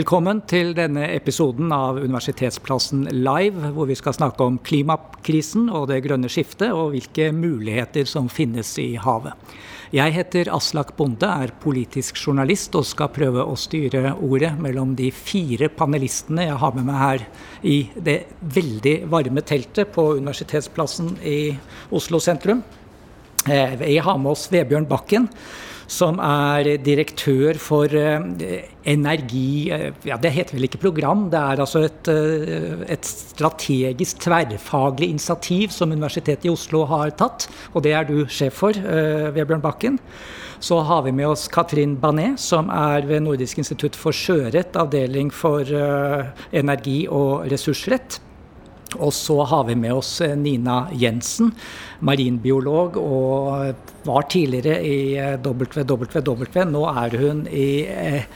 Velkommen til denne episoden av Universitetsplassen live, hvor vi skal snakke om klimakrisen og det grønne skiftet, og hvilke muligheter som finnes i havet. Jeg heter Aslak Bonde, er politisk journalist og skal prøve å styre ordet mellom de fire panelistene jeg har med meg her i det veldig varme teltet på Universitetsplassen i Oslo sentrum. Jeg har med oss Vebjørn Bakken som er direktør for eh, energi eh, ja, Det heter vel ikke program, det er altså et, eh, et, strategisk tverrfaglig initiativ som Universitetet i Oslo har tatt. Og det er du sjef for, Vebjørn Bakken. Så har vi med oss Katrin Banet, som er ved Nordisk institutt for sjørett, avdeling for energi og ressursrett. Og så har vi med oss eh, Nina Jensen, marinbiolog og var tidligere i eh, WWW. Nå er hun i eh,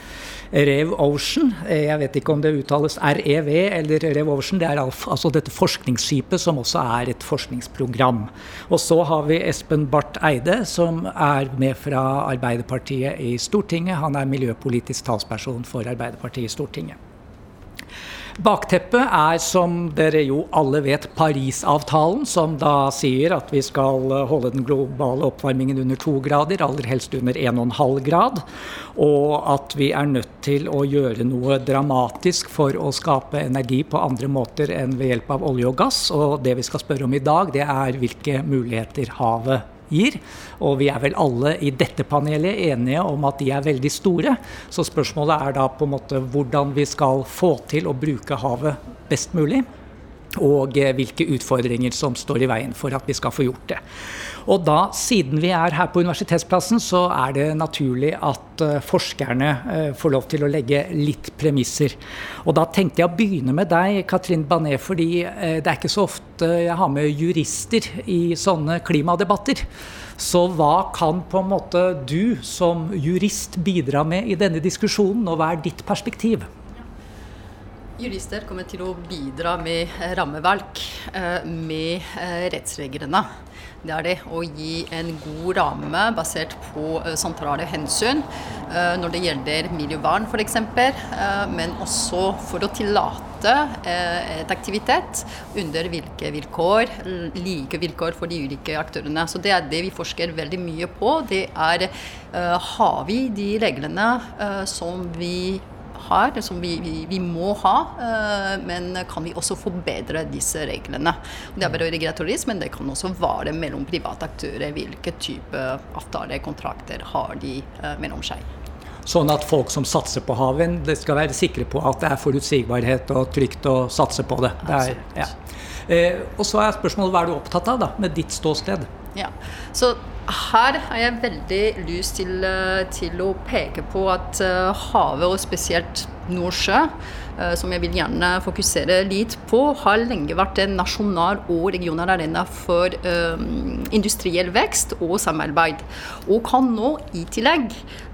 Rev Ocean. Jeg vet ikke om det uttales REV eller Rev Ocean. Det er altså dette forskningsskipet som også er et forskningsprogram. Og så har vi Espen Barth Eide, som er med fra Arbeiderpartiet i Stortinget. Han er miljøpolitisk talsperson for Arbeiderpartiet i Stortinget. Bakteppet er, som dere jo alle vet, Parisavtalen, som da sier at vi skal holde den globale oppvarmingen under to grader, aller helst under 1,5 grad. Og at vi er nødt til å gjøre noe dramatisk for å skape energi på andre måter enn ved hjelp av olje og gass. Og det vi skal spørre om i dag, det er hvilke muligheter havet gir. Og vi er vel alle i dette panelet enige om at de er veldig store. Så spørsmålet er da på en måte hvordan vi skal få til å bruke havet best mulig. Og eh, hvilke utfordringer som står i veien for at vi skal få gjort det. Og da, siden vi er her på Universitetsplassen, så er det naturlig at uh, forskerne uh, får lov til å legge litt premisser. Og da tenkte jeg å begynne med deg, Katrin Bané, fordi det er ikke så ofte jeg har med jurister i sånne klimadebatter. Så hva kan på en måte du som jurist bidra med i denne diskusjonen, og hva er ditt perspektiv? Jurister kommer til å bidra med rammeverk, med rettsreglene det er det å gi en god ramme basert på uh, sentrale hensyn når det gjelder miljøvern f.eks., men også for å tillate et aktivitet under hvilke vilkår, like vilkår for de ulike aktørene. Så Det er det vi forsker veldig mye på. Det er har vi de reglene som vi har, som vi, vi, vi må ha. Uh, men kan vi også forbedre disse reglene? Det er bare regulatorisk, men det kan også være mellom private aktører. Hvilke type avtaler, kontrakter har de uh, mellom seg? Sånn at folk som satser på havvind, skal være sikre på at det er forutsigbarhet og trygt å satse på det. det er, ja. eh, og så er spørsmålet hva er du opptatt av da, med ditt ståsted? Ja, så her har jeg veldig lyst til, eh, til å peke på at uh, havet, og spesielt Nordsjø, uh, som jeg vil gjerne fokusere litt på, har lenge vært en nasjonal og regional arena for um, industriell vekst og samarbeid. Og kan nå i tillegg Eh,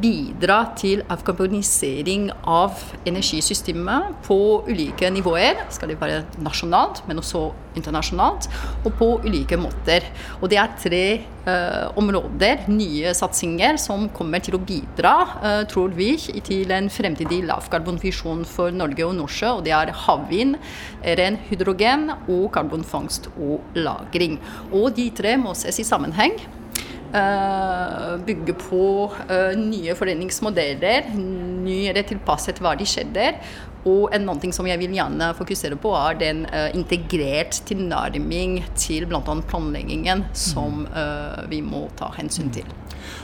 bidra til avkarbonisering av energisystemet på ulike nivåer. Skal det være nasjonalt, men også internasjonalt, og på ulike måter. Og det er tre uh, områder, nye satsinger, som kommer til å bidra, uh, tror vi, til en fremtidig lavkarbonvisjon for Norge og Nordsjø. Og det er havvind, ren hydrogen og karbonfangst og -lagring. Og de tre må ses i sammenheng. Uh, bygge på uh, nye fordelingsmodeller, nyere tilpasset hva de skjedde. Og en annen ting som jeg vil gjerne fokusere på, er den uh, integrert tilnærming til bl.a. planleggingen som vi må ta hensyn til.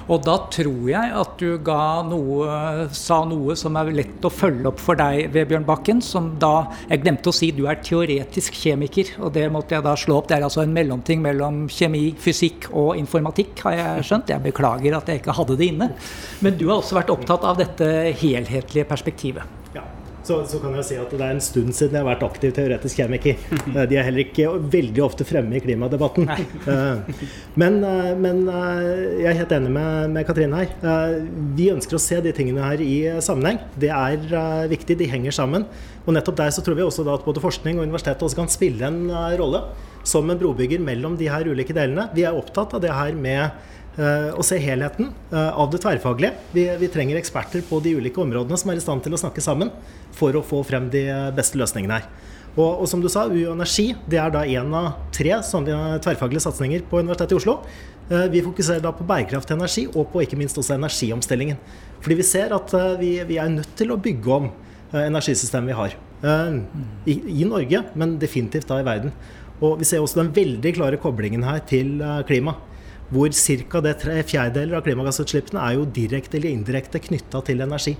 Og da tror jeg at du ga noe, sa noe som er lett å følge opp for deg, Vebjørn Bakken. Som da Jeg glemte å si du er teoretisk kjemiker, og det måtte jeg da slå opp. Det er altså en mellomting mellom kjemi, fysikk og informatikk, har jeg skjønt. Jeg beklager at jeg ikke hadde det inne. Men du har også vært opptatt av dette helhetlige perspektivet. Så, så, kan jeg si at det er en stund siden jeg har vært aktiv teoretisk kjemiker. Eh, de er heller ikke veldig ofte fremme i klimadebatten. Eh, men, eh, men jeg er helt enig med, med Katrine her. Vi ønsker å se de tingene her i sammenheng. Det er viktig, de henger sammen. Og nettopp der så tror vi også at både forskning og universitetet også kan spille en rolle som en brobygger mellom de her ulike delene. Vi er opptatt av det her med og se helheten av det tverrfaglige. Vi, vi, trenger eksperter på de ulike områdene som er i stand til å snakke sammen for å få frem de beste løsningene her. Og, og som du sa, UiO Energi det er da én av tre sånne tverrfaglige satsinger på Universitetet i Oslo. Eh, vi fokuserer da på bærekraftig energi og på ikke minst også energiomstillingen. Fordi vi ser at eh, vi, vi er nødt til å bygge om eh, energisystemet vi har. I, I, Norge, men definitivt da i verden. Og vi ser også den veldig klare koblingen her til klima. Hvor ca. tre fjerdedeler av klimagassutslippene er jo direkte eller indirekte knytta til energi.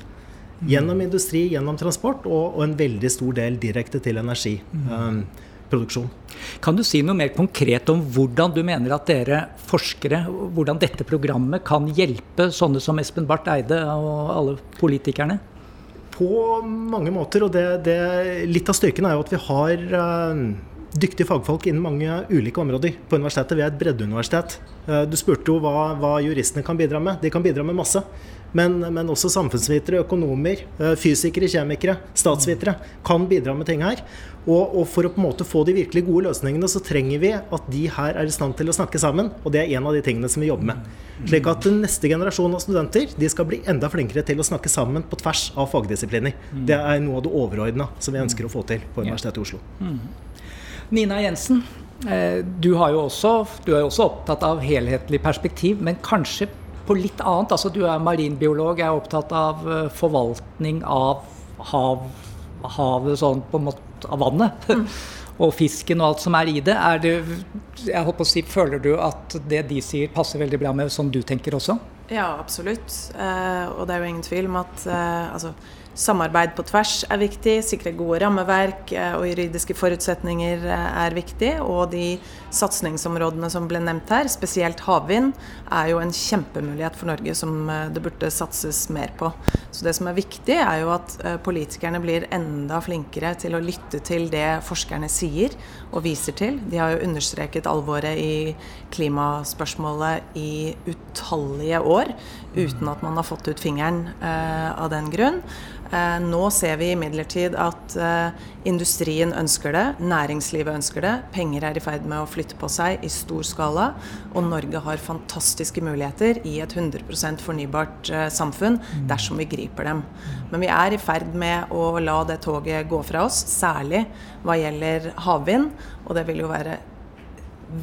Gjennom industri, gjennom transport og, og en veldig stor del direkte til energiproduksjon. Um, kan du si noe mer konkret om hvordan du mener at dere forskere, hvordan dette programmet kan hjelpe sånne som Espen Barth Eide og alle politikerne? På mange måter. og det, det, Litt av styrken er jo at vi har uh, dyktige fagfolk innen mange ulike områder på universitetet. Vi er et breddeuniversitet. Uh, du spurte jo hva, hva juristene kan bidra med. De kan bidra med masse. Men, men, også samfunnsvitere, økonomer, eh, fysikere, kjemikere, statsvitere kan bidra med ting her. Og, og, for å på en måte få de virkelig gode løsningene, så trenger vi at de her er i stand til å snakke sammen. Og det er en av de tingene som vi jobber med. Slik at neste generasjon av studenter de skal bli enda flinkere til å snakke sammen på tvers av fagdisipliner. Det er noe av det overordna som vi ønsker å få til på Universitetet i Oslo. Nina Jensen, eh, du, jo også, du er jo også opptatt av helhetlig perspektiv, men kanskje på litt annet. Altså, du er marinbiolog, er opptatt av eh, forvaltning av hav, havet sånn på en måte av vannet. Mm. og fisken og alt som er i det. Er det jeg håper å si, Føler du at det de sier passer veldig bra med sånn du tenker også? Ja, absolutt. Eh, og det er jo ingen tvil om at eh, altså, Samarbeid på tvers er viktig, sikre gode rammeverk eh, og juridiske forutsetninger eh, er viktig. Og de satsingsområdene som ble nevnt her, spesielt havvind, er jo en kjempemulighet for Norge som eh, det burde satses mer på. Så det som er viktig, er jo at politikerne blir enda flinkere til å lytte til det forskerne sier og viser til. De har jo understreket alvoret i klimaspørsmålet i utallige år uten at man har fått ut fingeren av den grunn. Eh, nå ser vi imidlertid at eh, industrien ønsker det, næringslivet ønsker det. Penger er i ferd med å flytte på seg i stor skala. Og Norge har fantastiske muligheter i et 100% fornybart eh, samfunn dersom vi griper dem. Men vi er i ferd med å la det toget gå fra oss, særlig hva gjelder havvind. Og det vil jo være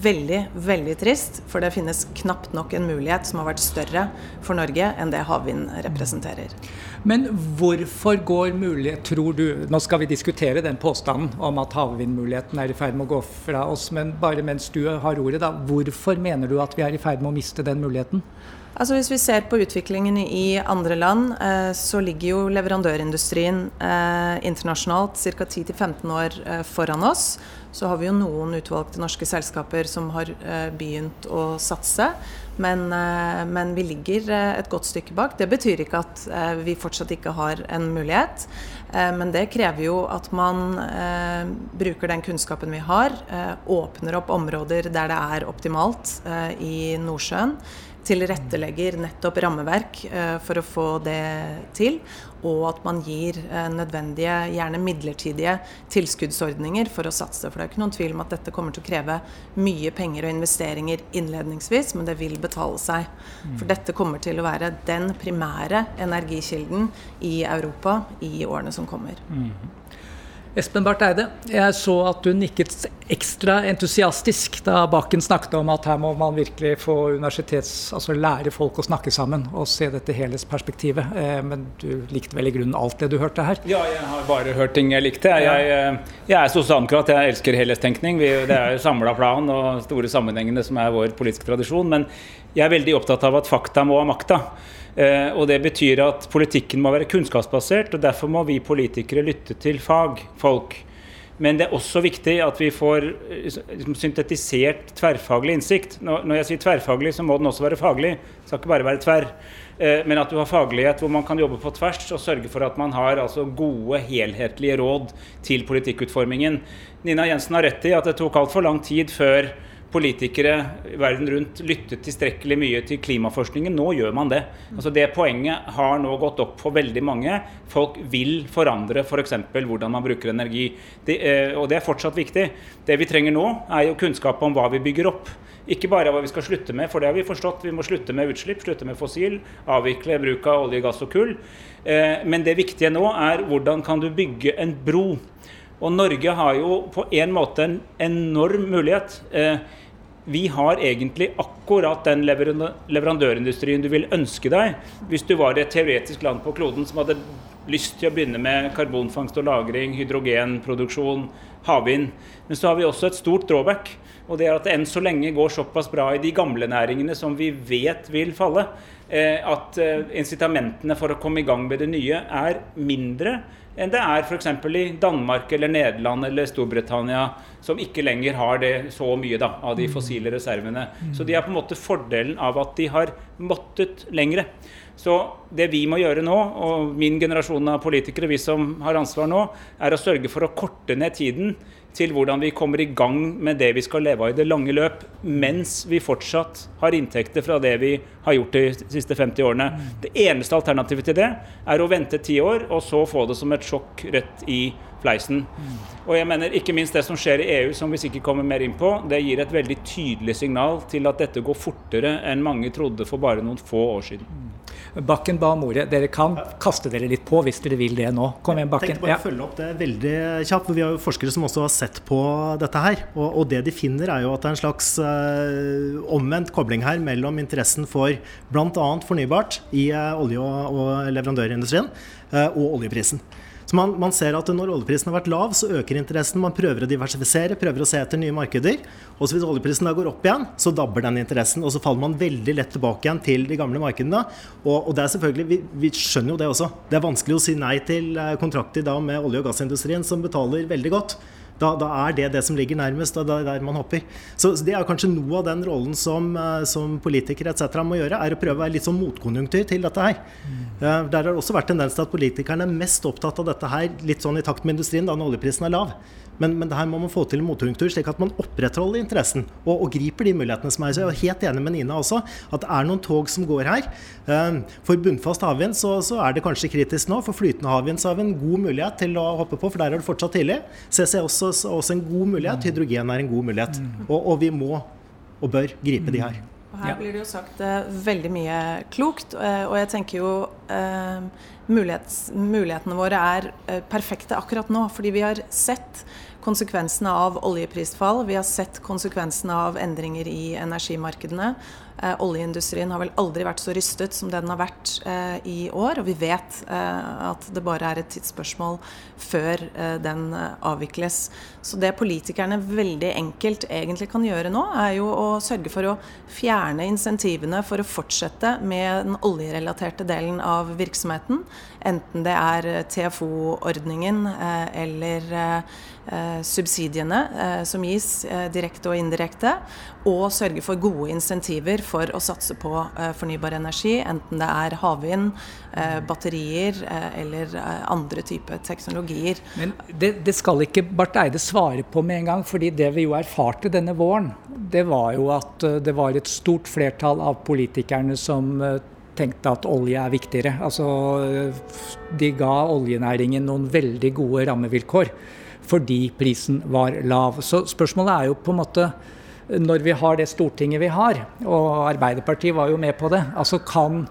veldig, veldig trist, for det finnes knapt nok en mulighet som har vært større for Norge enn det havvind representerer. Men hvorfor går mulighet, tror du Nå skal vi diskutere den påstanden om at havvindmuligheten er i ferd med å gå fra oss, men bare mens du har ordet, da. Hvorfor mener du at vi er i ferd med å miste den muligheten? Altså Hvis vi ser på utviklingen i andre land, eh, så ligger jo leverandørindustrien eh, internasjonalt ca. 10-15 år eh, foran oss. Så har vi jo noen utvalgte norske selskaper som har eh, begynt å satse. Men, eh, men, vi ligger eh, et godt stykke bak. Det betyr ikke at vi fortsatt ikke har en mulighet. Men det krever jo at man bruker den kunnskapen vi har, åpner opp områder der det er optimalt i Nordsjøen tilrettelegger nettopp rammeverk for å få det til, og at man gir eh, nødvendige, gjerne midlertidige tilskuddsordninger for å satse. For det er ikke noen tvil om at dette kommer til å kreve mye penger og investeringer innledningsvis, men det vil betale seg. For dette kommer til å være den primære energikilden i Europa i årene som kommer. Espen Barth Eide, jeg så at du nikket ekstra entusiastisk da Bakken snakket om at her må man virkelig få universitets... Altså lære folk å snakke sammen og se dette helhetsperspektivet. Eh, men du likte vel i grunnen alt det du hørte her? Ja, jeg har bare hørt ting jeg likte. Jeg, jeg, eh, jeg er sosialdemokrat, jeg elsker helhetstenkning. Vi, det er samla plan og store sammenhengene som er vår politiske tradisjon. Men jeg er veldig opptatt av at fakta må ha makta. Eh, og Det betyr at politikken må være kunnskapsbasert, og derfor må vi politikere lytte til fagfolk. Men det er også viktig at vi får liksom, syntetisert tverrfaglig innsikt. Når jeg sier tverrfaglig, så må den også være faglig. Det skal ikke bare være tverr. Eh, men at du har faglighet hvor man kan jobbe på tvers og sørge for at man har altså, gode, helhetlige råd til politikkutformingen. Nina Jensen har rett i at det tok altfor lang tid før politikere verden rundt lyttet tilstrekkelig mye til klimaforskningen. Nå gjør man det. Altså Det poenget har nå gått opp for veldig mange. Folk vil forandre f.eks. For hvordan man bruker energi. Det, eh, og det er fortsatt viktig. Det vi trenger nå, er jo kunnskap om hva vi bygger opp. Ikke bare hva vi skal slutte med, for det har vi forstått. Vi må slutte med utslipp, slutte med fossil, avvikle bruk av olje, gass og kull. Eh, men det viktige nå er hvordan kan du bygge en bro. Og Norge har jo på en måte en enorm mulighet. Vi har egentlig akkurat den leverandørindustrien du vil ønske deg hvis du var i et teoretisk land på kloden som hadde lyst til å begynne med karbonfangst og -lagring, hydrogenproduksjon, havvind. Men så har vi også et stort drawback. Og det er at det enn så lenge går såpass bra i de gamle næringene som vi vet vil falle, eh, at eh, incitamentene for å komme i gang med det nye er mindre enn det er f.eks. i Danmark eller Nederland eller Storbritannia, som ikke lenger har det så mye da, av de mm. fossile reservene. Så de har på en måte fordelen av at de har måttet lengre. Så det vi må gjøre nå, og min generasjon av politikere, vi som har ansvar nå, er å sørge for å korte ned tiden til hvordan vi kommer i gang med det vi skal leve av i det lange løp, mens vi fortsatt har inntekter fra det vi har gjort de siste 50 årene. Det eneste alternativet til det er å vente ti år, og så få det som et sjokk rett i fleisen. Og jeg mener ikke minst det som skjer i EU, som vi sikkert kommer mer inn på, det gir et veldig tydelig signal til at dette går fortere enn mange trodde for bare noen få år siden. Bakken ba om ordet. Dere kan kaste dere litt på hvis dere vil det nå. Kom igjen, Bakken. Jeg tenkte bare å følge opp det veldig kjapt. for Vi har jo forskere som også har sett på dette her. Og, og det de finner, er jo at det er en slags eh, omvendt kobling her mellom interessen for bl.a. fornybart i eh, olje- og, og leverandørindustrien eh, og oljeprisen. Så man, man, ser at når oljeprisen har vært lav, så øker interessen. Man prøver å diversifisere, prøver å se etter nye markeder. Og så hvis oljeprisen da går opp igjen, så dabber den interessen. Og så faller man veldig lett tilbake igjen til de gamle markedene. Og, og det er selvfølgelig, vi, vi, skjønner jo det også. Det er vanskelig å si nei til eh, kontrakter da med olje- og gassindustrien, som betaler veldig godt. Da, da, er det det som ligger nærmest, og det er der man hopper. Så, så Det er kanskje noe av den rollen som, eh, som politikere etc. må gjøre, er å prøve å være litt sånn motkonjunktur til dette her. Mm. Uh, der har det også vært tendens til at politikerne er mest opptatt av dette her litt sånn i takt med industrien, da når oljeprisen er lav. Men, men det her må man få til en motkonjunktur, slik at man opprettholder interessen og, og, griper de mulighetene som er. Så jeg er helt enig med Nina også, at det er noen tog som går her. Ehm, for bunnfast havvind så, så, er det kanskje kritisk nå. For flytende havvind så har vi en god mulighet til å hoppe på, for der er det fortsatt tidlig. CC er også, også en god mulighet. Hydrogen er en god mulighet. Mm. Og, og vi må og bør gripe de her. Og her blir det jo sagt eh, veldig mye klokt, Eh, og jeg tenker jo eh, mulighetene våre er perfekte akkurat nå. Fordi vi har sett konsekvensene av oljeprisfall. Vi har sett konsekvensene av endringer i energimarkedene. Eh, oljeindustrien har vel aldri vært så rystet som den har vært eh, i år. Og vi vet eh, at det bare er et tidsspørsmål før den avvikles. Så det politikerne veldig enkelt egentlig kan gjøre nå, er jo å sørge for å fjerne insentivene for å fortsette med den oljerelaterte delen av virksomheten. Enten det er TFO-ordningen eller subsidiene som gis direkte og indirekte, og sørge for gode insentiver for å satse på fornybar energi, enten det er havvind, batterier eller andre typer teknologier. Men det, det, skal ikke Barth Eide svare på med en gang, fordi det vi jo erfarte denne våren, det var jo at det var et stort flertall av politikerne som tenkte at olje er viktigere. Altså, de ga oljenæringen noen veldig gode rammevilkår fordi prisen var lav. Så spørsmålet er jo på en måte når vi har det Stortinget vi har, og Arbeiderpartiet var jo med på det, altså kan,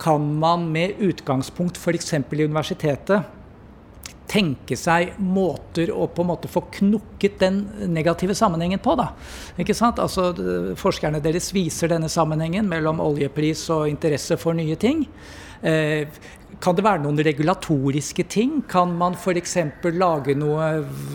kan man med utgangspunkt f.eks. i universitetet tenke seg måter å på en måte få knukket den negative sammenhengen på. da. Ikke sant? Altså, Forskerne deres viser denne sammenhengen mellom oljepris og interesse for nye ting. Eh, kan det være noen regulatoriske ting? Kan man f.eks. lage noe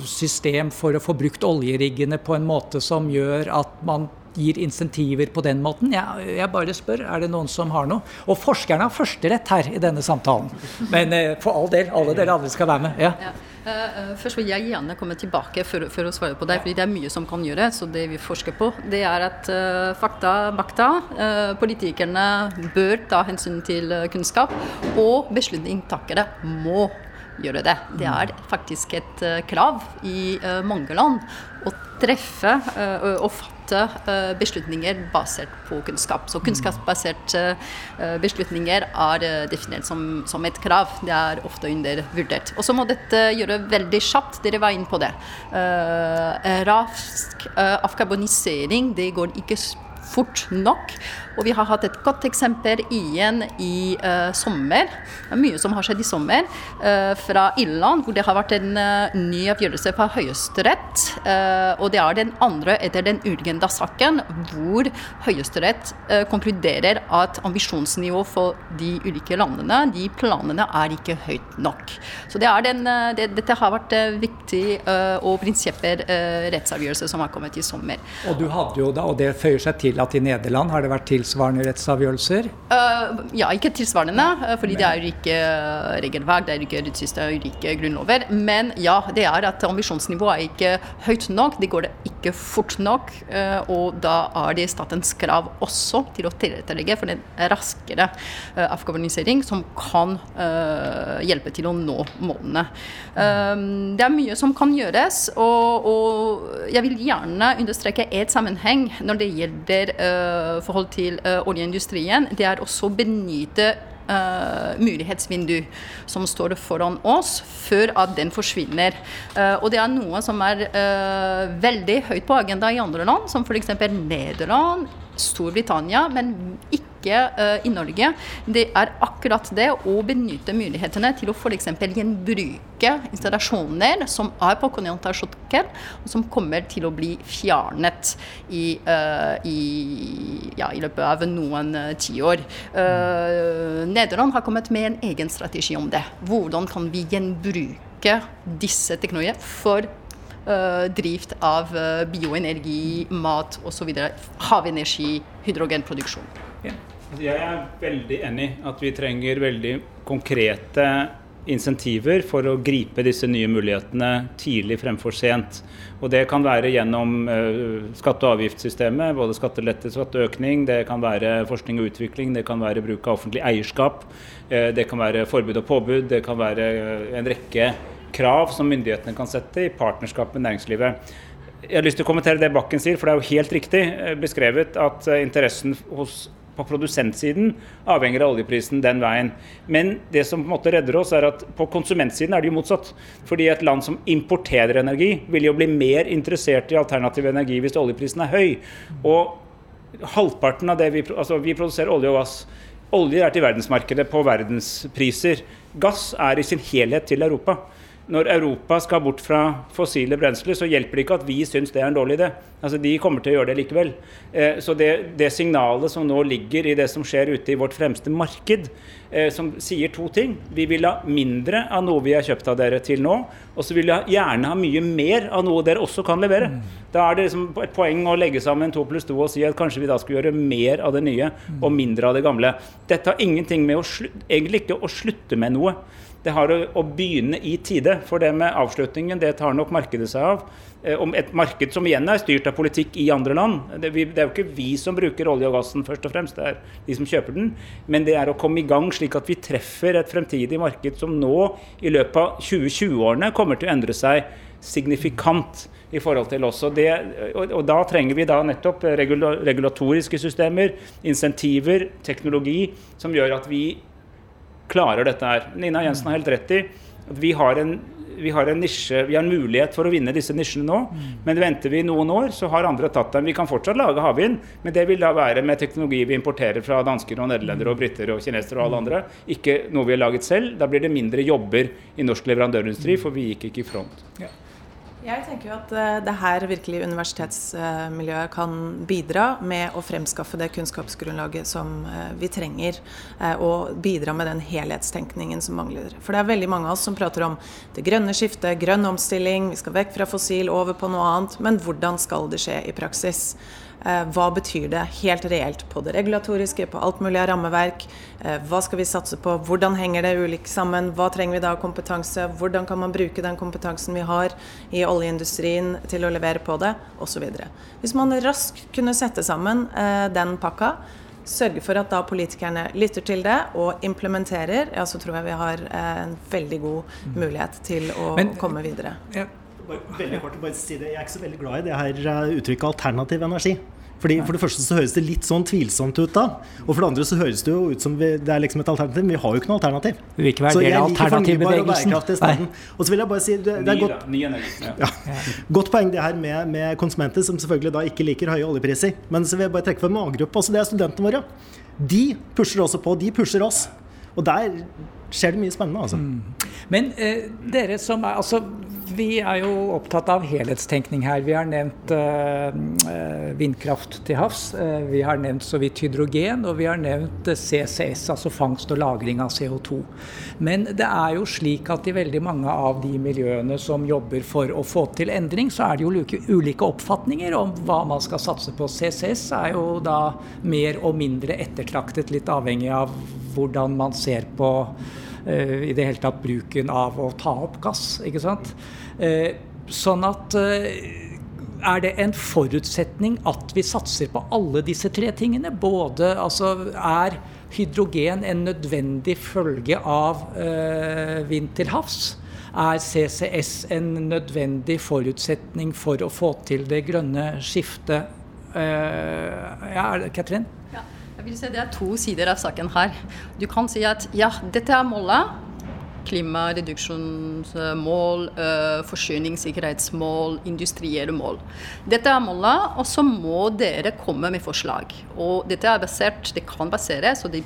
system for å få brukt oljeriggene på en måte som gjør at man gir insentiver på den måten? Jeg, jeg bare spør, er det noen som har noe? Og forskerne har førsterett her i denne samtalen. Men eh, for all del, alle dere andre skal være med. Ja. Ja. Uh, først vil jeg gjerne komme tilbake for, for, å svare på deg, fordi det er mye som kan gjøre. Så det vi forsker på, det er at uh, fakta, bakta, uh, politikerne bør ta hensyn til kunnskap. Og beslutningstakere må gjøre det. Det er faktisk et krav i mange land å treffe og fatte beslutninger basert på kunnskap. Så kunnskapsbaserte beslutninger er definert som, som, et krav. Det er ofte undervurdert. Og så må dette gjøre veldig kjapt. Dere var inne på det. Rask avkarbonisering, det går ikke fort nok. Og vi har hatt et godt eksempel igjen i uh, sommer. Det er mye som har skjedd i sommer. Uh, fra Irland, hvor det har vært en uh, ny avgjørelse fra Høyesterett. og det er den andre etter den Urgenda-saken, hvor Høyesterett konkluderer at ambisjonsnivået for de ulike landene, de planene, er ikke høyt nok. Så det den, det, dette har vært viktig og prinsipiell rettsavgjørelse som har kommet i sommer. Og du hadde jo da, og det føyer seg til at i Nederland har det vært tilsvarende rettsavgjørelser? Uh, ja, ikke tilsvarende, uh, fordi det er jo ikke regelverk, det er ikke rettssystem, det er ikke grunnlover. Men ja, det er at ambisjonsnivået er ikke høyt nok, det går ikke fort nok. og da er det statens krav også til å tilrettelegge for en raskere afghanisering som kan hjelpe til å nå målene. det er mye som kan gjøres, og, og jeg vil gjerne understreke et sammenheng når det gjelder forhold til uh, oljeindustrien, det er også å benytte uh, mulighetsvindu som står foran oss, før at den forsvinner. Uh, og det er noe som er uh, veldig høyt på agenda i andre land, som f.eks. Nederland, Storbritannia, men ikke uh, i Norge. Det er akkurat det å benytte mulighetene til å f.eks. gjenbruke installasjoner som er på kontinentalsokkel, og som kommer til å bli fjernet i, uh, i, ja, i løpet av noen uh, tiår. Nederland har kommet med en egen strategi om det. Hvordan kan vi gjenbruke disse teknologiene for drift av bioenergi, mat osv. Havenergi, hydrogenproduksjon. Ja. Jeg er veldig enig at vi trenger veldig konkrete insentiver for å gripe disse nye mulighetene tidlig fremfor sent. Og Det kan være gjennom uh, skatte- og avgiftssystemet, både skattelette, skatteøkning, det kan være forskning og utvikling, det kan være bruk av offentlig eierskap, uh, det kan være forbud og påbud, det kan være uh, en rekke krav som myndighetene kan sette i partnerskap med næringslivet. Jeg har lyst til å kommentere det Bakken sier, for det er jo helt riktig eh, beskrevet at eh, interessen hos på produsentsiden avhenger av oljeprisen den veien. Men det som på en måte redder oss, er at på konsumentsiden er det jo motsatt. Fordi et land som importerer energi, vil jo bli mer interessert i alternativ energi hvis oljeprisen er høy. Og halvparten av det vi, altså vi produserer olje og gass. Olje er til verdensmarkedet på verdenspriser. Gass er i sin helhet til Europa når Europa skal bort fra fossile brensler, så hjelper det ikke at vi syns det er en dårlig idé. Altså, De kommer til å gjøre det likevel. Eh, så det, det, signalet som nå ligger i det som skjer ute i vårt fremste marked, eh, som sier to ting Vi vil ha mindre av noe vi har kjøpt av dere til nå, og så vil vi gjerne ha mye mer av noe dere også kan levere. Mm. Da er det liksom et poeng å legge sammen to pluss to og si at kanskje vi da skal gjøre mer av det nye og mindre av det gamle. Dette har ingenting med å egentlig ikke å slutte med noe. Det har å, å, begynne i tide. For det med avslutningen, det tar nok markedet seg av. Eh, om et marked som igjen er styrt av politikk i andre land. Det, vi, det, er jo ikke vi som bruker olje og gassen først og fremst, det er de som kjøper den. Men det er å komme i gang slik at vi treffer et fremtidig marked som nå i løpet av 2020-årene kommer til å endre seg signifikant i forhold til oss. Og, det, og, og da trenger vi da nettopp regulatoriske systemer, insentiver, teknologi, som gjør at vi klarer dette her. Nina Jensen har helt rett i at vi har en vi har en nisje, vi har en mulighet for å vinne disse nisjene nå. Mm. Men venter vi noen år, så har andre tatt dem. Vi kan fortsatt lage havvind, men det vil da være med teknologi vi importerer fra dansker og nederlendere og briter og kinesere og alle andre. Ikke noe vi har laget selv. Da blir det mindre jobber i norsk leverandørindustri, for vi gikk ikke i front. Ja. Jeg tenker jo at eh, det her virkelig universitetsmiljøet kan bidra med å fremskaffe det kunnskapsgrunnlaget som eh, vi trenger, eh, og bidra med den helhetstenkningen som mangler. For det er veldig mange av oss som prater om det grønne skiftet, grønn omstilling, vi skal vekk fra fossil, over på noe annet. Men hvordan skal det skje i praksis? Eh, hva betyr det helt reelt på det regulatoriske, på alt mulig av rammeverk? Eh, hva skal vi satse på? Hvordan henger det ulikt sammen? Hva trenger vi da av kompetanse? Hvordan kan man bruke den kompetansen vi har i oljeindustrien til å levere på det? Osv. Hvis man raskt kunne sette sammen eh, den pakka, sørge for at da politikerne lytter til det og implementerer, ja, så tror jeg vi har en veldig god mulighet til å Men, komme videre. Ja. Veldig kort, bare si det. Jeg er ikke så veldig glad i det her uttrykket alternativ energi. Fordi For det første så høres det litt sånn tvilsomt ut da. Og for det andre så høres det jo ut som vi, det er liksom et alternativ. Vi har jo ikke noe alternativ. Vi vil ikke være del av alternativbevegelsen. Og så vil jeg bare si det, det er godt, ja, godt poeng det her med, med, konsumenter, som selvfølgelig da ikke liker høye oljepriser. Men så vil jeg bare trekke for en målgruppe. Altså det er studentene våre. De pusher også på. De pusher oss. Og der skjer det mye spennende, altså. Mm. Men eh, dere som er Altså, vi er jo opptatt av helhetstenkning her. Vi har nevnt uh, vindkraft til havs. Uh, vi har nevnt så vidt hydrogen, og vi har nevnt CCS, altså fangst og lagring av CO2. Men det er jo slik at i veldig mange av de miljøene som jobber for å få til endring, så er det jo ulike oppfatninger om hva man skal satse på. CCS er jo da mer og mindre ettertraktet, litt avhengig av hvordan man ser på Eh, i det hele tatt bruken av å ta opp gass. ikke sant? Eh, sånn at eh, er det en forutsetning at vi satser på alle disse tre tingene? Både altså Er hydrogen en nødvendig følge av vind til havs? Er CCS en nødvendig forutsetning for å få til det grønne skiftet? ja, Katrin? Jeg vil si Det er to sider av saken her. Du kan si at ja, dette er målet. Klimareduksjonsmål, øh, forsyningssikkerhetsmål, industrielle mål. Dette er målene, og så må dere komme med forslag. Og dette er basert, Det kan baseres, og det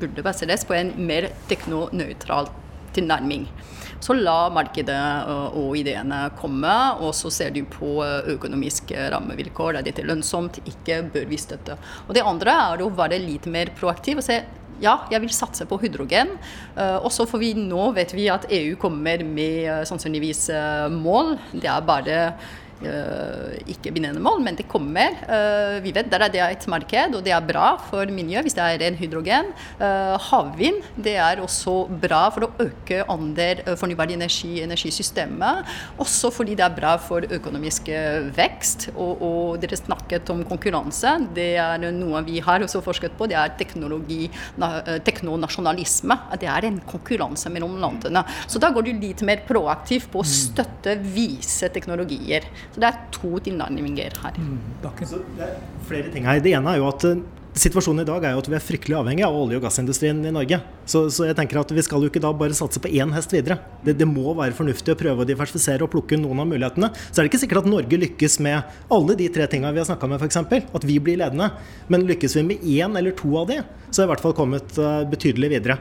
burde baseres på en mer teknonøytral tilnærming. Så la markedet og ideene komme, og så ser du på økonomiske rammevilkår. Er dette lønnsomt? Ikke bør vi støtte. Og det andre er å være litt mer proaktiv og se ja, jeg vil satse på hydrogen. Uh, også for vi nå vet vi at EU kommer med sannsynligvis mål. Det er bare Eh, ikke bindende mål, men det kommer. Eh, vi vet der er det et marked, og det er bra for miljøet hvis det er ren hydrogen. Eh, havvind det er også bra for å øke andel fornybar energi i energisystemet. Også fordi det er bra for økonomisk vekst. Og, og, dere snakket om konkurranse. Det er noe vi har også forsket på. Det er teknologi, teknonasjonalisme. Det er en konkurranse mellom landene. Så da går du litt mer proaktivt på å støtte, vise teknologier. Så det er to tilnærminger her. Mm, så det er flere ting her. Det ene er jo at eh, Situasjonen i dag er jo at vi er fryktelig avhengig av olje- og gassindustrien i Norge. Så, så, jeg tenker at vi skal jo ikke da bare satse på én hest videre. Det, det, må være fornuftig å prøve å diversifisere og plukke noen av mulighetene. Så er det ikke sikkert at Norge lykkes med alle de tre tingene vi har snakka med, f.eks. At vi blir ledende. Men lykkes vi med én eller to av de, så er vi i hvert fall kommet uh, betydelig videre.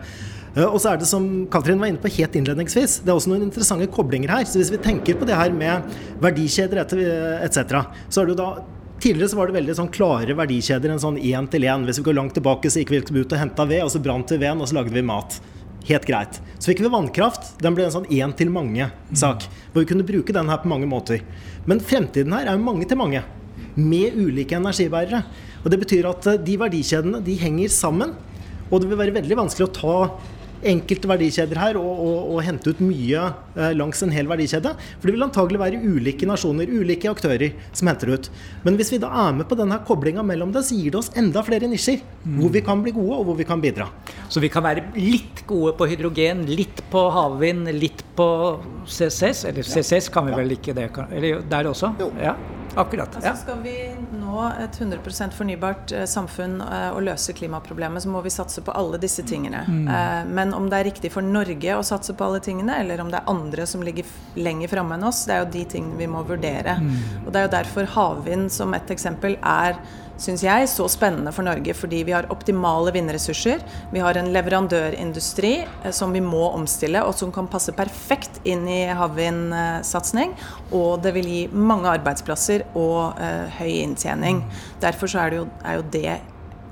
Eh, og så er det som Katrin var inne på helt innledningsvis, det er også noen interessante koblinger her. Så hvis vi tenker på det her med verdikjeder etc., så er det jo da Tidligere så var det veldig sånn klare verdikjeder, en sånn én til én. Hvis vi går langt tilbake, så gikk vi ut og henta ved, og så brant vi veden, og så lagde vi mat. Helt greit. Så fikk vi vannkraft. Den ble en sånn én til mange-sak. Hvor vi kunne bruke den her på mange måter. Men fremtiden her er jo mange til mange. Med ulike energibærere. Og det betyr at eh, de verdikjedene de henger sammen. Og det vil være veldig vanskelig å ta enkelte verdikjeder her og, og, og hente ut mye eh, langs en hel verdikjede. For det vil antagelig være ulike nasjoner, ulike aktører, som henter ut. Men hvis vi da er med på denne koblinga mellom det, så gir det oss enda flere nisjer. Mm. Hvor vi kan bli gode, og hvor vi kan bidra. Så vi kan være litt gode på hydrogen, litt på havvind, litt på CCS? Eller CCS kan vi vel ikke det? Eller der også? Jo. Ja. Akkurat. Altså, skal vi nå et 100 fornybart eh, samfunn eh, og løse klimaproblemet, så må vi satse på alle disse tingene. Mm. Eh, men om det er riktig for Norge å satse på alle tingene, eller om det er andre som ligger lenger framme enn oss, det er jo de tingene vi må vurdere. Mm. Og Det er jo derfor havvind som et eksempel er syns jeg, så spennende for Norge fordi vi har optimale vindressurser. Vi har en leverandørindustri eh, som vi må omstille, og som kan passe perfekt inn i havvindsatsing. Og det vil gi mange arbeidsplasser og uh, høy inntjening. Derfor er, jo, er jo det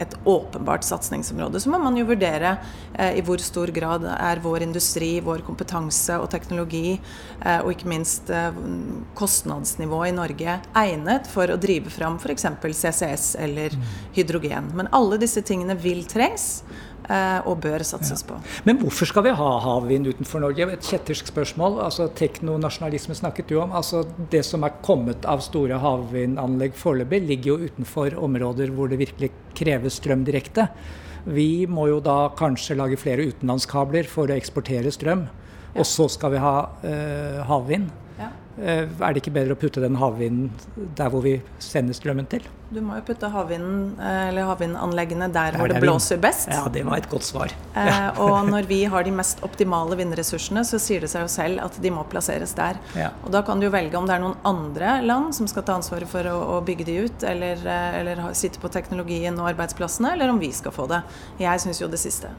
et åpenbart satsingsområde. Så må man jo vurdere eh, i hvor stor grad er vår industri, vår kompetanse og teknologi, eh, og ikke minst eh, kostnadsnivået i Norge, egnet for å drive fram f.eks. CCS eller hydrogen. Men alle disse tingene vil trengs. Og bør satses ja. på. Men hvorfor skal vi ha havvind utenfor Norge? Et kjettersk spørsmål. altså Teknonasjonalisme snakket du om. altså Det som er kommet av store havvindanlegg foreløpig, ligger jo utenfor områder hvor det virkelig kreves strøm direkte. Vi må jo da kanskje lage flere utenlandskabler for å eksportere strøm. Og så skal vi ha øh, havvind. Eh, er det ikke bedre å putte den havvinden der hvor vi sender strømmen til? Du må jo putte eh, havvindanleggene der, der hvor det blåser best. Ja, det var et godt svar. Eh, og når vi har de mest optimale vindressursene, så sier det seg jo selv at de må plasseres der. Ja. Og da kan du jo velge om det er noen andre land som skal ta ansvaret for å, å bygge de ut, eller, eller sitte på teknologien og arbeidsplassene, eller om vi skal få det. Jeg syns jo det siste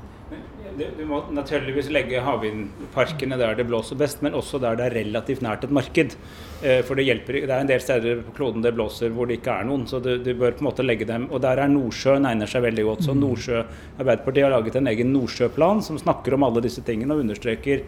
du må naturligvis legge havvindparkene der det blåser best, men også der det er relativt nært et marked. Eh, for det hjelper Det er en del steder på kloden det blåser hvor det ikke er noen, så du, du bør på en måte legge dem Og der er Nordsjøen egner seg veldig godt. Så mm. Nordsjø Arbeiderpartiet har laget en egen Nordsjøplan som snakker om alle disse tingene og understreker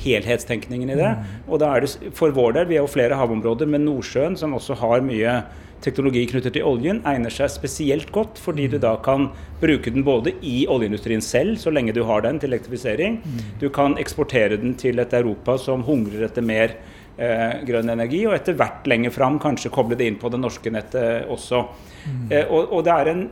helhetstenkningen i det. Og da er det for vår del, vi har jo flere havområder, men Nordsjøen, som også har mye teknologi knyttet til oljen, egner seg spesielt godt, fordi du da kan bruke den både i oljeindustrien selv, så lenge du har den til elektrifisering. Du kan eksportere den til et Europa som hungrer etter mer eh, grønn energi, og etter hvert lenger fram kanskje koble det inn på det norske nettet også. Eh, og, og det er en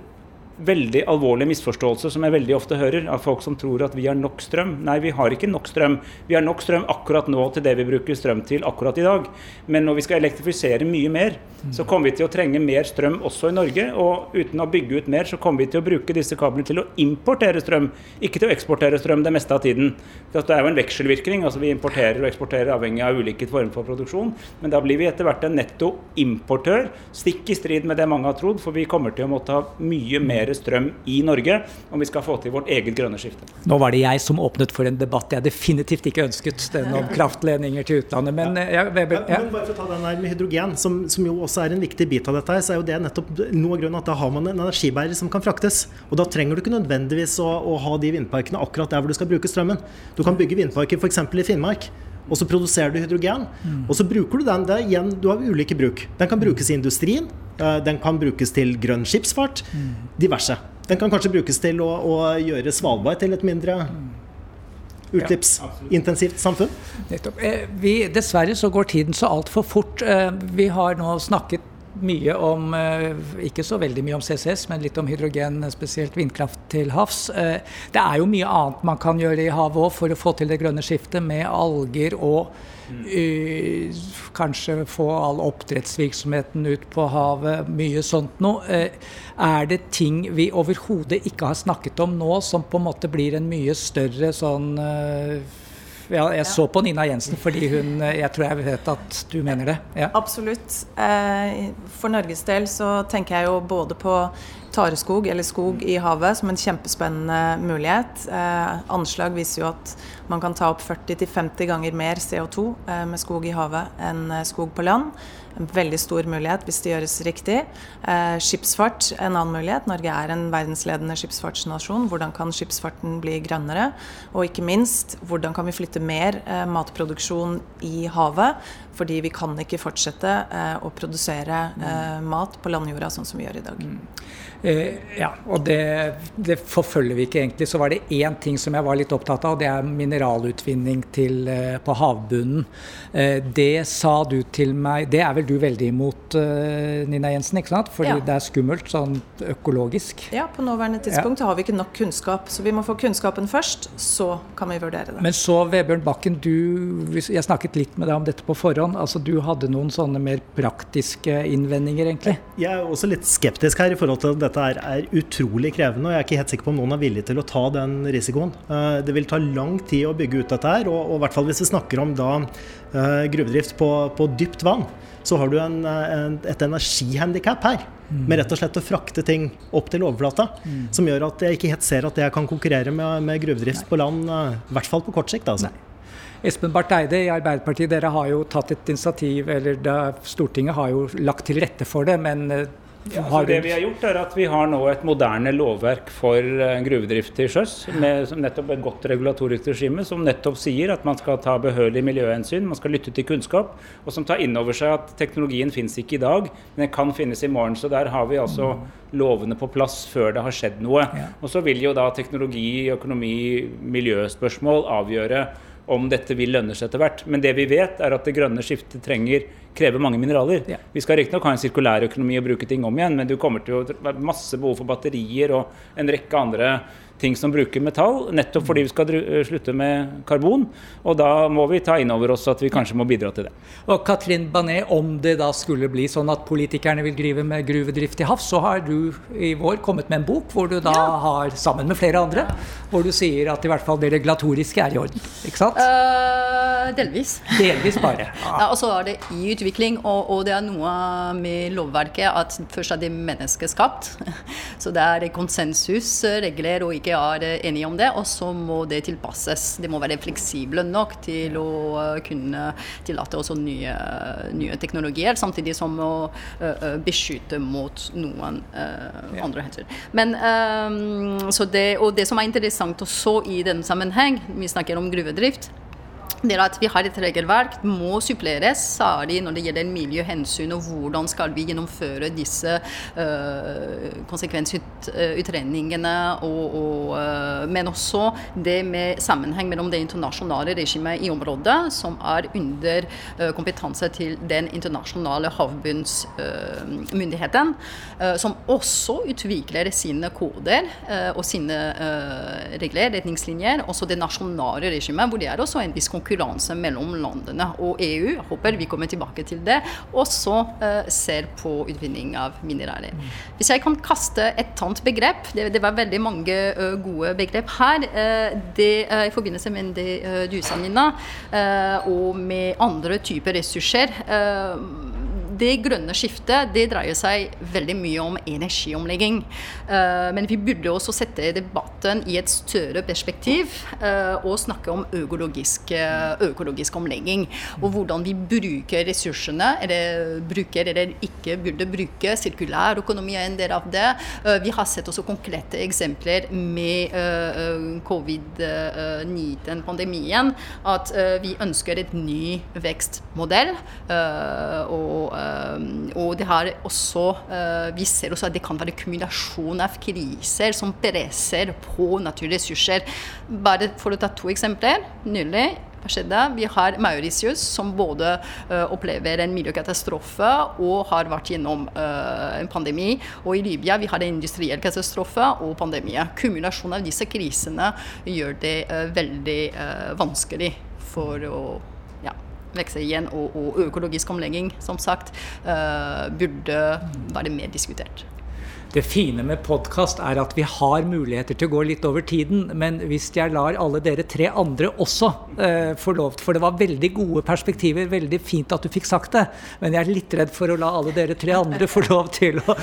veldig alvorlig misforståelse som jeg veldig ofte hører av folk som tror at vi har nok strøm. Nei, vi har ikke nok strøm. Vi har nok strøm akkurat nå til det vi bruker strøm til akkurat i dag. Men når vi skal elektrifisere mye mer, så kommer vi til å trenge mer strøm også i Norge. Og uten å bygge ut mer, så kommer vi til å bruke disse kablene til å importere strøm, ikke til å eksportere strøm det meste av tiden. Det er jo en vekselvirkning. altså Vi importerer og eksporterer avhengig av ulike former for produksjon. Men da blir vi etter hvert en netto importør, stikk i strid med det mange har trodd, for vi kommer til å måtte ha mye mer produsere strøm i Norge om vi skal få til vårt eget grønne skifte. Nå var det jeg som åpnet for en debatt jeg definitivt ikke ønsket, den om kraftledninger til utlandet. Men, ja, Weber, ja. men bare for å ta den der med hydrogen, som, som, jo også er en viktig bit av dette, så er jo det nettopp noe av grunnen at da har man en energibærer som kan fraktes. Og da trenger du ikke nødvendigvis å, å ha de vindparkene akkurat der hvor du skal bruke strømmen. Du kan bygge vindparker f.eks. i Finnmark og så produserer du hydrogen. Mm. Og så bruker du den. Det igjen, du har ulike bruk. Den kan brukes i industrien. Eh, den kan brukes til grønn skipsfart. Diverse. Den kan kanskje brukes til å, å gjøre Svalbard til et mindre utslippsintensivt samfunn. Nettopp. vi, dessverre så går tiden så altfor fort. Eh, vi har nå snakket mye om eh, Ikke så veldig mye om CCS, men litt om hydrogen, spesielt vindkraft til havs. Eh, det er jo mye annet man kan gjøre i havet òg for å få til det grønne skiftet, med alger og uh, kanskje få all oppdrettsvirksomheten ut på havet, mye sånt noe. Er det ting vi overhodet ikke har snakket om nå, som på en måte blir en mye større sånn uh, ja, jeg så på Nina Jensen fordi hun Jeg tror jeg vet at du mener det. Ja. Absolutt. Eh, for Norges del så tenker jeg jo både på tareskog, eller skog i havet, som en kjempespennende mulighet. Eh, anslag viser jo at man kan ta opp 40-50 ganger mer CO2 eh, med skog i havet enn skog på land. En veldig stor mulighet hvis det gjøres riktig. Eh, skipsfart en annen mulighet. Norge er en verdensledende skipsfartsnasjon. Hvordan kan skipsfarten bli grønnere? Og ikke minst, hvordan kan vi flytte mer eh, matproduksjon i havet? Fordi vi kan ikke fortsette eh, å produsere eh, mat på landjorda sånn som vi gjør i dag. Mm. Eh, ja, og det, det, forfølger vi ikke egentlig. Så var det én ting som jeg var litt opptatt av, og det er mineralutvinning til, eh, på havbunnen. Eh, det sa du til meg Det er vel du veldig imot, eh, Nina Jensen, ikke sant? Fordi ja. det er skummelt sånn økologisk? Ja, på nåværende tidspunkt ja. har vi ikke nok kunnskap. Så vi må få kunnskapen først, så kan vi vurdere det. Men så, Vebjørn Bakken, du Jeg snakket litt med deg om dette på forhånd. Altså, du hadde noen sånne mer praktiske innvendinger, egentlig? Jeg er også litt skeptisk her i forhold til at dette er, er, utrolig krevende, og jeg er ikke helt sikker på om noen er villig til å ta den risikoen. Uh, det vil ta lang tid å bygge ut dette her, og, i hvert fall hvis vi snakker om da uh, gruvedrift på, på, dypt vann, så har du en, en, et energihandikap her. Mm. Med rett og slett å frakte ting opp til overflata. Mm. Som gjør at jeg ikke helt ser at jeg kan konkurrere med, med gruvedrift på land, i hvert fall på kort sikt. altså. Nei. Espen Barth Eide i Arbeiderpartiet, dere har jo tatt et initiativ, eller da, Stortinget har jo lagt til rette for det, men Ja, altså det vi har gjort er at vi har nå et moderne lovverk for eh, gruvedrift til sjøs. Med nettopp et godt regulatorisk regime som nettopp sier at man skal ta behørig miljøhensyn, man skal lytte til kunnskap, og som tar inn over seg at teknologien finnes ikke i dag, men den kan finnes i morgen. Så der har vi altså lovene på plass før det har skjedd noe. Og så vil jo da teknologi, økonomi, miljøspørsmål avgjøre om dette vil lønne seg etter hvert. Men det vi vet, er at det grønne skiftet trenger, krever mange mineraler. Ja. Vi skal riktignok ha en sirkulær økonomi og bruke ting om igjen, men du kommer til å ha masse behov for batterier og en rekke andre ting som bruker metall, nettopp fordi vi skal eh, slutte med karbon. Og da må vi ta inn over oss at vi kanskje må bidra til det. Og Katrin Banet, om det da skulle bli sånn at politikerne vil drive med gruvedrift til havs, så har du i vår kommet med en bok hvor du da ja. har, sammen med flere andre, hvor du sier at i hvert fall det regulatoriske er i orden. Ikke sant? Uh, delvis. Delvis bare. Ja. og så er det i utvikling, og, og, det er noe med lovverket at først er det menneskeskapt. Så det er konsensusregler og ikke er enige om det, og så må det tilpasses. Det må være fleksible nok til å kunne tillate også nye, nye teknologier, samtidig som å uh, beskytte mot noen uh, andre hensyn. Men, um, det, og det som er interessant også i den sammenheng, vi snakker om gruvedrift, det at vi har et regelverk må suppleres, særlig når det gjelder miljøhensyn og hvordan skal vi gjennomføre disse øh, konsekvensutredningene. Og, og, øh, men også det med sammenheng mellom det internasjonale regimet i området, som er under øh, kompetanse til den internasjonale havbunnsmyndigheten, som også utvikler sine koder og sine regler, retningslinjer. Også det nasjonale regimet, hvor det er også en viss konkurranse konkurranse mellom landene og EU. Jeg håper vi kommer tilbake til det. Og så uh, ser på utvinning av mineraler. Hvis jeg kan kaste et annet begrep Det, det var veldig mange uh, gode begrep her. Uh, det I forbindelse med det du sa, Nina, og med andre typer ressurser det grønne skiftet det dreier seg veldig mye om energiomlegging. Uh, men vi burde også sette debatten i et større perspektiv uh, og snakke om økologisk, uh, økologisk, omlegging. Og hvordan vi bruker ressursene, eller bruker eller ikke burde bruke. Sirkulær økonomi er en del av det. vi har sett også konkrete eksempler med covid-19-pandemien. At vi ønsker et ny vekstmodell. og og det har også, eh, vi ser også at det kan være kombinasjon av kriser som presser på naturressurser. Bare for å ta to eksempler. Nylig? Vi har Mauritius, som både uh, opplever en miljøkatastrofe og har vært gjennom uh, en pandemi. Og i Libya vi har en industriell katastrofe og pandemi. Kumulasjonen av disse krisene gjør det uh, veldig vanskelig for å vekse igjen, og, og økologisk omlegging, som sagt, uh, burde være mer diskutert. Det fine med podkast er at vi har muligheter til å gå litt over tiden. Men hvis jeg lar alle dere tre andre også eh, få lov For det var veldig gode perspektiver. Veldig fint at du fikk sagt det. Men jeg er litt redd for å la alle dere tre andre få lov til å,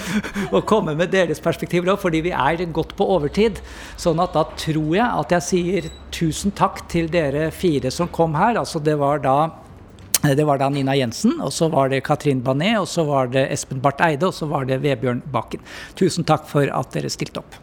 å komme med deres perspektiver òg, fordi vi er godt på overtid. Sånn at da tror jeg at jeg sier tusen takk til dere fire som kom her. Altså det var da det var da Nina Jensen, og så var det Katrin Banet, og så var det Espen Barth Eide, og så var det Vebjørn Bakken. Tusen takk for at dere stilte opp.